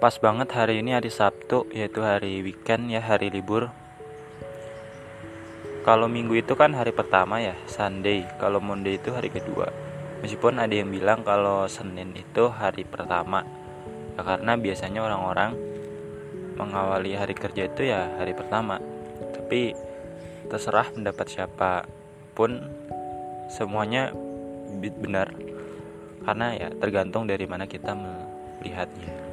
Pas banget hari ini hari Sabtu, yaitu hari weekend ya, hari libur. Kalau minggu itu kan hari pertama ya, Sunday. Kalau Monday itu hari kedua. Meskipun ada yang bilang kalau Senin itu hari pertama. Ya, karena biasanya orang-orang mengawali hari kerja itu ya hari pertama. Tapi terserah pendapat siapa pun semuanya benar karena ya tergantung dari mana kita melihatnya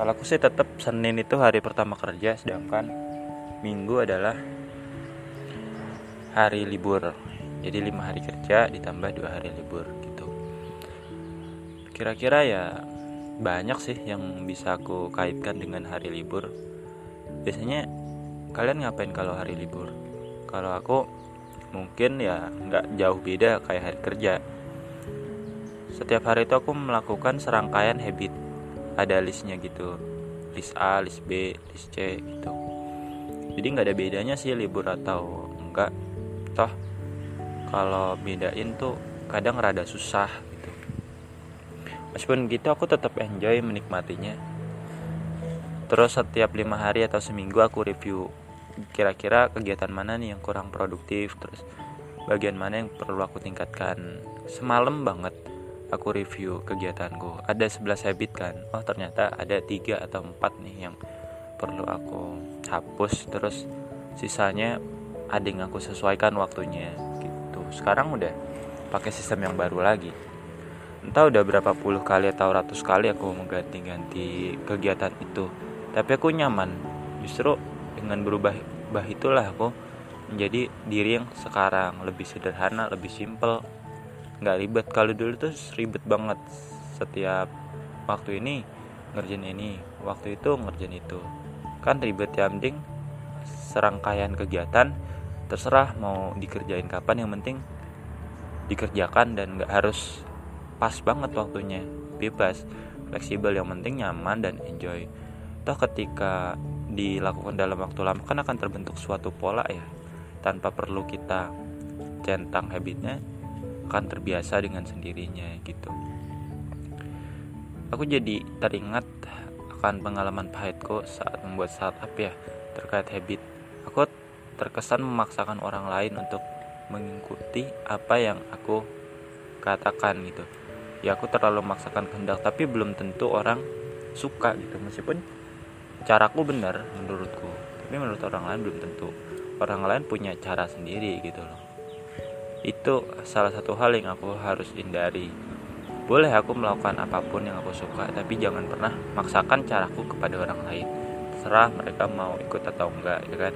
kalau aku sih tetap Senin itu hari pertama kerja sedangkan Minggu adalah hari libur. Jadi lima hari kerja ditambah dua hari libur gitu. Kira-kira ya banyak sih yang bisa aku kaitkan dengan hari libur. Biasanya kalian ngapain kalau hari libur? Kalau aku mungkin ya nggak jauh beda kayak hari kerja. Setiap hari itu aku melakukan serangkaian habit ada listnya gitu. List A, list B, list C gitu. Jadi nggak ada bedanya sih libur atau enggak. Toh kalau bedain tuh kadang rada susah gitu. Meskipun gitu aku tetap enjoy menikmatinya. Terus setiap lima hari atau seminggu aku review kira-kira kegiatan mana nih yang kurang produktif terus bagian mana yang perlu aku tingkatkan. Semalam banget aku review kegiatanku. Ada 11 habit kan? Oh ternyata ada tiga atau empat nih yang perlu aku hapus. Terus sisanya ada yang aku sesuaikan waktunya gitu. Sekarang udah pakai sistem yang baru lagi. Entah udah berapa puluh kali atau ratus kali aku mengganti-ganti kegiatan itu. Tapi aku nyaman. Justru dengan berubah bah itulah aku menjadi diri yang sekarang. Lebih sederhana lebih simple nggak ribet. Kalau dulu tuh ribet banget. Setiap waktu ini ngerjain ini waktu itu ngerjain itu. Kan ribet ya mending serangkaian kegiatan terserah mau dikerjain kapan yang penting dikerjakan dan nggak harus pas banget waktunya. Bebas fleksibel yang penting nyaman dan enjoy. Toh ketika dilakukan dalam waktu lama kan akan terbentuk suatu pola ya tanpa perlu kita centang habitnya akan terbiasa dengan sendirinya gitu. Aku jadi teringat akan pengalaman pahitku saat membuat startup ya terkait habit. Aku terkesan memaksakan orang lain untuk mengikuti apa yang aku katakan gitu. Ya aku terlalu memaksakan kehendak tapi belum tentu orang suka gitu. Meskipun caraku benar menurutku tapi menurut orang lain belum tentu. Orang lain punya cara sendiri gitu loh itu salah satu hal yang aku harus hindari. Boleh aku melakukan apa pun yang aku suka tapi jangan pernah maksakan caraku kepada orang lain. Terserah mereka mau ikut atau enggak ya kan?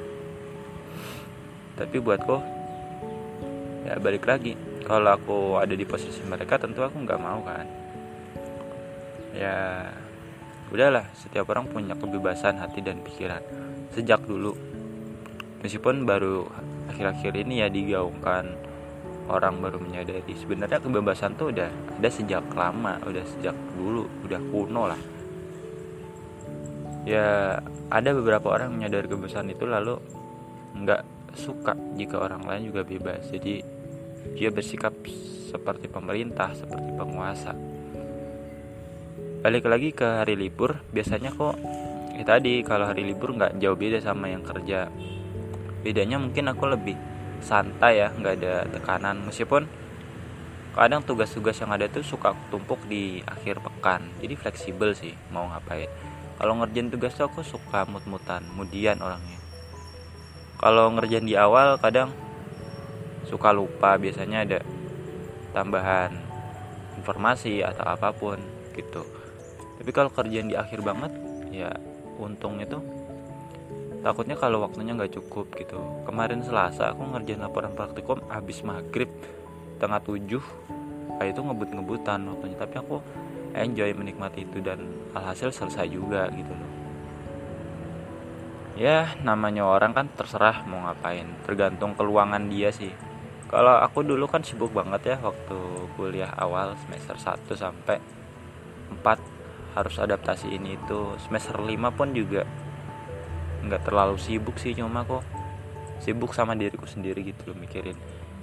Tapi buatku ya balik lagi. Kalau aku ada di posisi mereka tentu aku nggak mau kan? Ya udahlah. Setiap orang punya kebebasan hati dan pikiran. Sejak dulu meskipun baru akhir-akhir ini ya digaungkan orang baru menyadari. Sebenarnya kebebasan tuh udah ada sejak lama udah sejak dulu udah kuno lah. Ya ada beberapa orang menyadari kebebasan itu lalu nggak suka jika orang lain juga bebas. Jadi dia bersikap seperti pemerintah seperti penguasa. Balik lagi ke hari libur biasanya kok ya tadi kalau hari libur nggak jauh beda sama yang kerja. Bedanya mungkin aku lebih santai ya nggak ada tekanan. Meskipun kadang tugas-tugas yang ada tuh suka tumpuk di akhir pekan. Jadi fleksibel sih mau ngapain. Kalau ngerjain tugas tuh aku suka mut-mutan mudian orangnya. Kalau ngerjain di awal kadang suka lupa biasanya ada tambahan informasi atau apa pun gitu. Tapi kalau kerjaan di akhir banget ya untungnya tuh takutnya kalau waktunya nggak cukup gitu. Kemarin selasa aku ngerjain laporan praktikum habis maghrib tengah tujuh kayak itu ngebut-ngebutan waktunya. Tapi aku enjoy menikmati itu dan alhasil selesai juga gitu loh. Ya namanya orang kan terserah mau ngapain. Tergantung keluangan dia sih. Kalau aku dulu kan sibuk banget ya waktu kuliah awal semester 1 sampai 4 harus adaptasi ini itu semester 5 pun juga nggak terlalu sibuk sih cuma kok sibuk sama diriku sendiri gitu loh mikirin.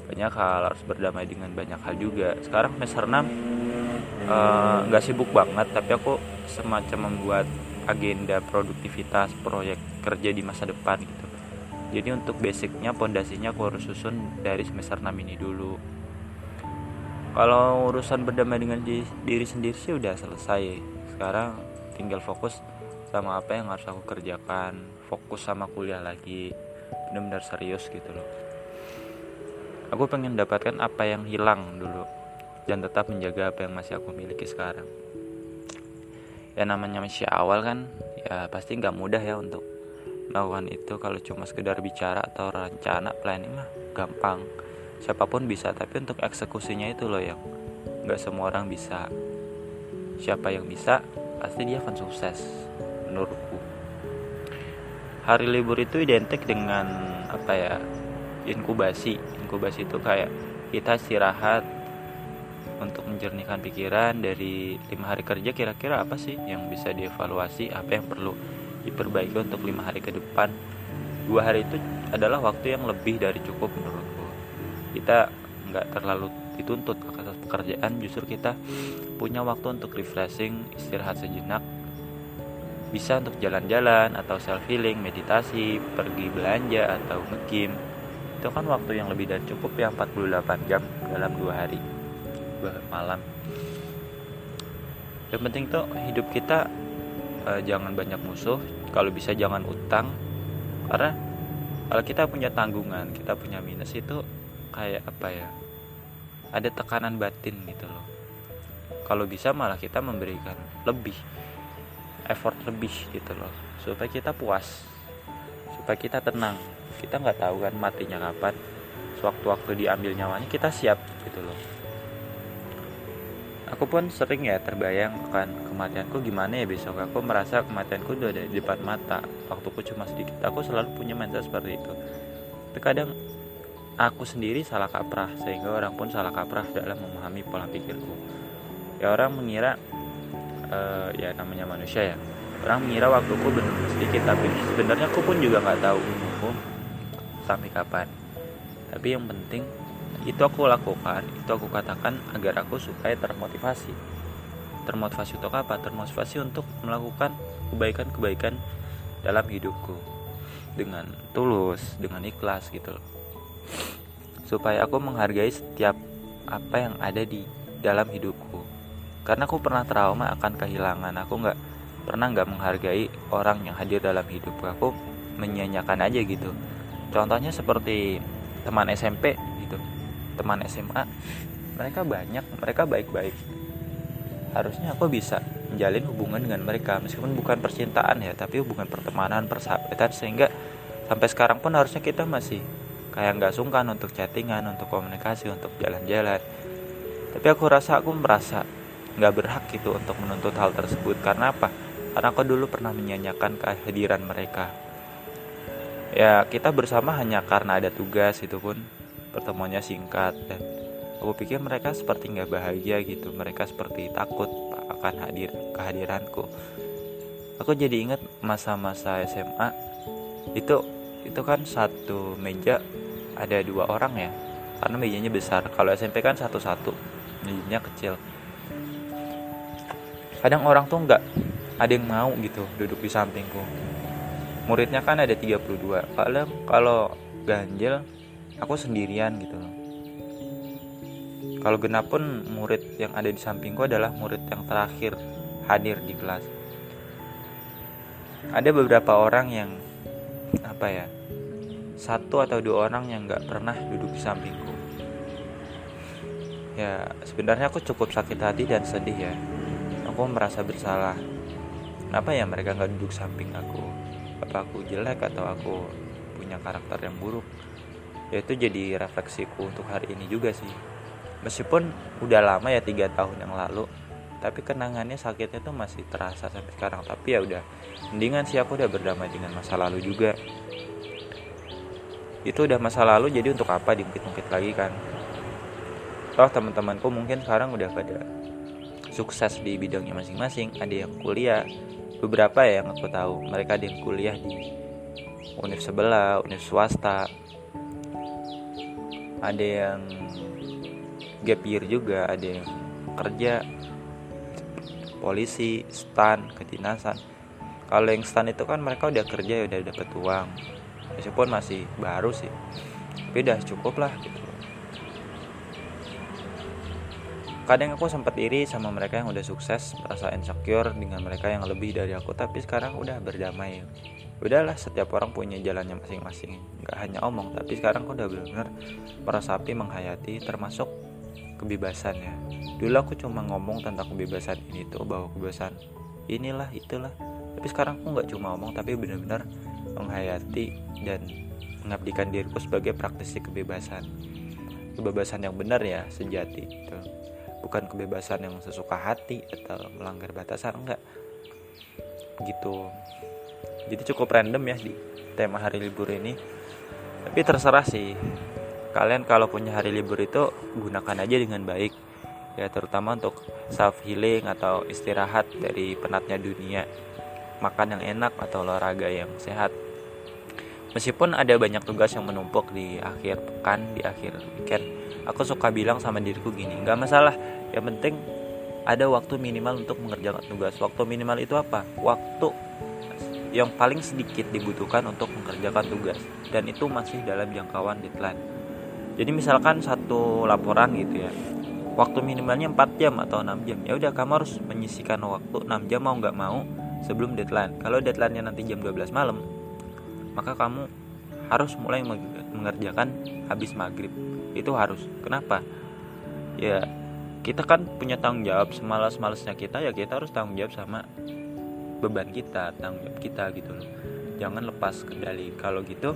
Banyak hal harus berdamai dengan banyak hal juga. Sekarang semester 6 eh, nggak uh, sibuk banget tapi aku semacam membuat agenda produktivitas proyek kerja di masa depan gitu. Jadi untuk basicnya pondasinya aku harus susun dari semester 6 ini dulu. Kalau urusan berdamai dengan diri sendiri sih udah selesai. Sekarang tinggal fokus sama apa yang harus aku kerjakan fokus sama kuliah lagi. Benar-benar serius gitu loh. Aku pengen dapatkan apa yang hilang dulu dan tetap menjaga apa yang masih aku miliki sekarang. Ya namanya masih awal kan ya pasti nggak mudah ya untuk melakukan itu. Kalau cuma sekedar bicara atau rencana planning mah gampang. Siapa pun bisa tapi untuk eksekusinya itu loh yang nggak semua orang bisa. Siapa yang bisa pasti dia akan sukses menurutku hari libur itu identik dengan apa ya inkubasi. Inkubasi itu kayak kita istirahat untuk menjernihkan pikiran dari lima hari kerja kira-kira apa sih yang bisa dievaluasi? Apa yang perlu diperbaiki untuk lima hari ke depan? Dua hari itu adalah waktu yang lebih dari cukup menurutku. Kita nggak terlalu dituntut atas pekerjaan justru kita punya waktu untuk refreshing istirahat sejenak bisa untuk jalan-jalan atau self healing meditasi pergi belanja atau ngegame itu kan waktu yang lebih dari cukup ya 48 jam dalam dua hari. Malam. Yang penting tuh hidup kita uh, jangan banyak musuh. Kalau bisa jangan utang. Karena kalau kita punya tanggungan kita punya minus itu kayak apa ya? Ada tekanan batin gitu loh. Kalau bisa malah kita memberikan lebih effort lebih gitu loh. Supaya kita puas. Supaya kita tenang. Kita nggak tahu kan matinya kapan. Sewaktu-waktu diambil nyawanya kita siap gitu loh. Aku pun sering ya terbayang kan kematianku gimana ya besok. Aku merasa kematianku udah ada di depan mata. Waktuku cuma sedikit. Aku selalu punya mindset seperti itu. Tapi kadang aku sendiri salah kaprah sehingga orang pun salah kaprah dalam memahami pola pikirku. Ya orang mengira uh, ya namanya manusia ya. Orang mengira waktuku benar sedikit tapi sebenarnya aku pun juga nggak tahu umurku sampai kapan. Tapi yang penting itu aku lakukan itu aku katakan agar aku supaya termotivasi. Termotivasi untuk apa? Termotivasi untuk melakukan kebaikan-kebaikan dalam hidupku. Dengan tulus dengan ikhlas gitu loh. Supaya aku menghargai setiap apa yang ada di dalam hidupku karena aku pernah trauma akan kehilangan. Aku nggak pernah nggak menghargai orang yang hadir dalam hidupku. Aku menyanyikan aja gitu. Contohnya seperti teman SMP teman SMA mereka banyak mereka baik-baik. Harusnya aku bisa menjalin hubungan dengan mereka meskipun bukan percintaan ya tapi hubungan pertemanan persahabatan sehingga sampai sekarang pun harusnya kita masih kayak nggak sungkan untuk chattingan untuk komunikasi untuk jalan-jalan. Tapi aku rasa aku merasa nggak berhak gitu untuk menuntut hal tersebut. Karena apa? Karena aku dulu pernah menyanyikan kehadiran mereka. Ya kita bersama hanya karena ada tugas itu pun. Pertemuannya singkat dan aku pikir mereka seperti nggak bahagia gitu. Mereka seperti takut akan hadir kehadiranku. Aku jadi ingat masa-masa SMA itu itu kan satu meja ada dua orang ya. Karena mejanya besar. Kalau SMP kan satu-satu mejanya kecil kadang orang tuh nggak ada yang mau gitu duduk di sampingku. Muridnya kan ada 32 kalau kalau ganjil aku sendirian gitu. Loh kalau genap pun murid yang ada di sampingku adalah murid yang terakhir hadir di kelas. Ada beberapa orang yang apa ya satu atau dua orang yang nggak pernah duduk di sampingku. Ya sebenarnya aku cukup sakit hati dan sedih ya aku merasa bersalah. Kenapa ya mereka nggak duduk samping aku? Apa aku jelek atau aku punya karakter yang buruk? Ya itu jadi refleksiku untuk hari ini juga sih. Meskipun udah lama ya tiga tahun yang lalu tapi kenangannya sakitnya tuh masih terasa sampai sekarang. Tapi ya udah mendingan sih aku udah berdamai dengan masa lalu juga. Itu udah masa lalu jadi untuk apa diungkit-ungkit lagi kan? Toh teman-temanku mungkin sekarang udah pada sukses di bidangnya masing-masing ada yang kuliah. Beberapa ya yang aku tahu mereka ada yang kuliah di univ sebelah univ swasta. Ada yang gap year juga ada yang kerja polisi stan kedinasan kalau yang stan itu kan mereka udah kerja udah dapat uang. Meskipun masih baru sih tapi udah cukup lah gitu kadang aku sempat iri sama mereka yang udah sukses merasa insecure dengan mereka yang lebih dari aku tapi sekarang udah berdamai. Udahlah setiap orang punya jalannya masing-masing. Nggak hanya omong tapi sekarang aku udah benar-benar merasapi menghayati termasuk kebebasannya. Dulu aku cuma ngomong tentang kebebasan ini tuh bahwa kebebasan inilah itulah. Tapi sekarang aku nggak cuma ngomong tapi benar-benar menghayati dan mengabdikan diriku sebagai praktisi kebebasan. Kebebasan yang benar ya sejati itu bukan kebebasan yang sesuka hati atau melanggar batasan enggak. Gitu. Jadi cukup random ya di tema hari libur ini. Tapi terserah sih. Kalian kalau punya hari libur itu gunakan aja dengan baik. Ya terutama untuk self healing atau istirahat dari penatnya dunia. Makan yang enak atau olahraga yang sehat. Meskipun ada banyak tugas yang menumpuk di akhir pekan di akhir weekend aku suka bilang sama diriku gini nggak masalah yang penting ada waktu minimal untuk mengerjakan tugas. Waktu minimal itu apa? Waktu yang paling sedikit dibutuhkan untuk mengerjakan tugas. Dan itu masih dalam jangkauan deadline. Jadi misalkan satu laporan gitu ya. Waktu minimalnya 4 jam atau 6 jam. Ya udah kamu harus menyisikan waktu 6 jam mau nggak mau sebelum deadline. Kalau deadline-nya nanti jam 12 malam maka kamu harus mulai mengerjakan habis maghrib. Itu harus. Kenapa? Ya kita kan punya tanggung jawab semalas-malasnya kita ya kita harus tanggung jawab sama beban kita tanggung jawab kita gitu loh. Jangan lepas kendali. Kalau gitu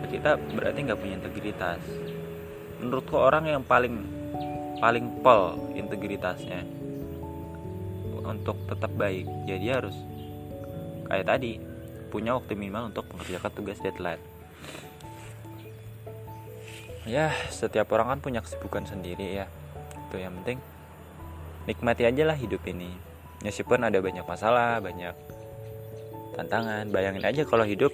ya kita berarti nggak punya integritas. Menurutku orang yang paling paling pol integritasnya untuk tetap baik jadi harus kayak tadi punya waktu minimal untuk mengerjakan tugas deadline. Ya setiap orang kan punya kesibukan sendiri ya itu yang penting nikmati aja lah hidup ini. Meskipun ada banyak masalah banyak tantangan bayangin aja kalau hidup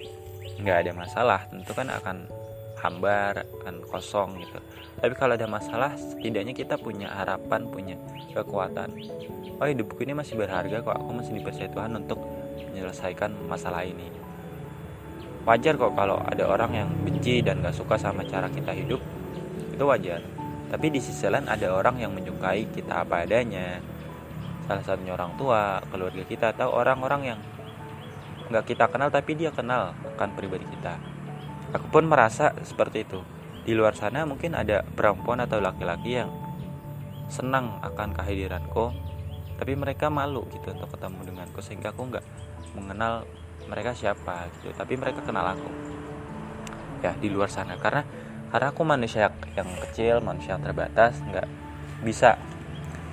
nggak ada masalah tentu kan akan hambar akan kosong gitu. Tapi kalau ada masalah setidaknya kita punya harapan punya kekuatan. Oh hidupku ini masih berharga kok aku masih dipercaya Tuhan untuk menyelesaikan masalah ini. Wajar kok kalau ada orang yang benci dan gak suka sama cara kita hidup. Itu wajar tapi di sisi lain ada orang yang menyukai kita apa adanya. Salah satunya orang tua keluarga kita atau orang-orang yang nggak kita kenal tapi dia kenal akan pribadi kita. Aku pun merasa seperti itu. Di luar sana mungkin ada perempuan atau laki-laki yang senang akan kehadiranku tapi mereka malu gitu untuk ketemu denganku sehingga aku nggak mengenal mereka siapa gitu tapi mereka kenal aku. Ya di luar sana. Karena karena aku manusia yang kecil manusia yang terbatas nggak bisa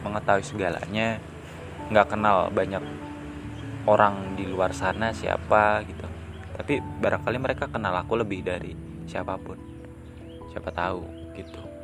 mengetahui segalanya nggak kenal banyak orang di luar sana siapa gitu. Tapi barangkali mereka kenal aku lebih dari siapa pun. Siapa tahu gitu